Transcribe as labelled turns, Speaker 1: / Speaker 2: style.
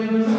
Speaker 1: Amen.